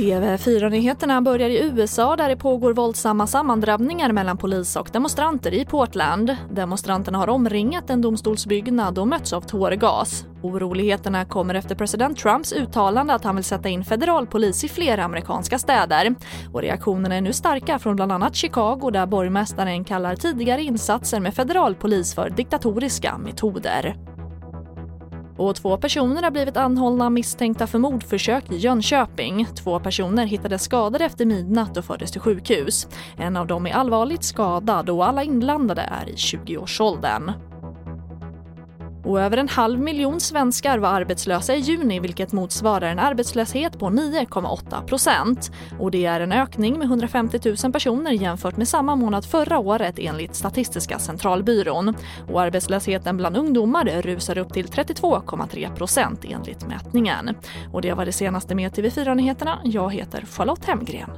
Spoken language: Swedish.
TV4-nyheterna börjar i USA där det pågår våldsamma sammandrabbningar mellan polis och demonstranter i Portland. Demonstranterna har omringat en domstolsbyggnad och mötts av tårgas. Oroligheterna kommer efter president Trumps uttalande att han vill sätta in federal polis i flera amerikanska städer. Och reaktionerna är nu starka från bland annat Chicago där borgmästaren kallar tidigare insatser med federal polis för diktatoriska metoder. Och två personer har blivit anhållna misstänkta för mordförsök i Jönköping. Två personer hittades skadade efter midnatt och fördes till sjukhus. En av dem är allvarligt skadad och alla inblandade är i 20-årsåldern. Och över en halv miljon svenskar var arbetslösa i juni vilket motsvarar en arbetslöshet på 9,8 procent. Och det är en ökning med 150 000 personer jämfört med samma månad förra året enligt Statistiska centralbyrån. Och arbetslösheten bland ungdomar rusar upp till 32,3 procent enligt mätningen. Och det var det senaste med TV4 Nyheterna. Jag heter Charlotte Hemgren.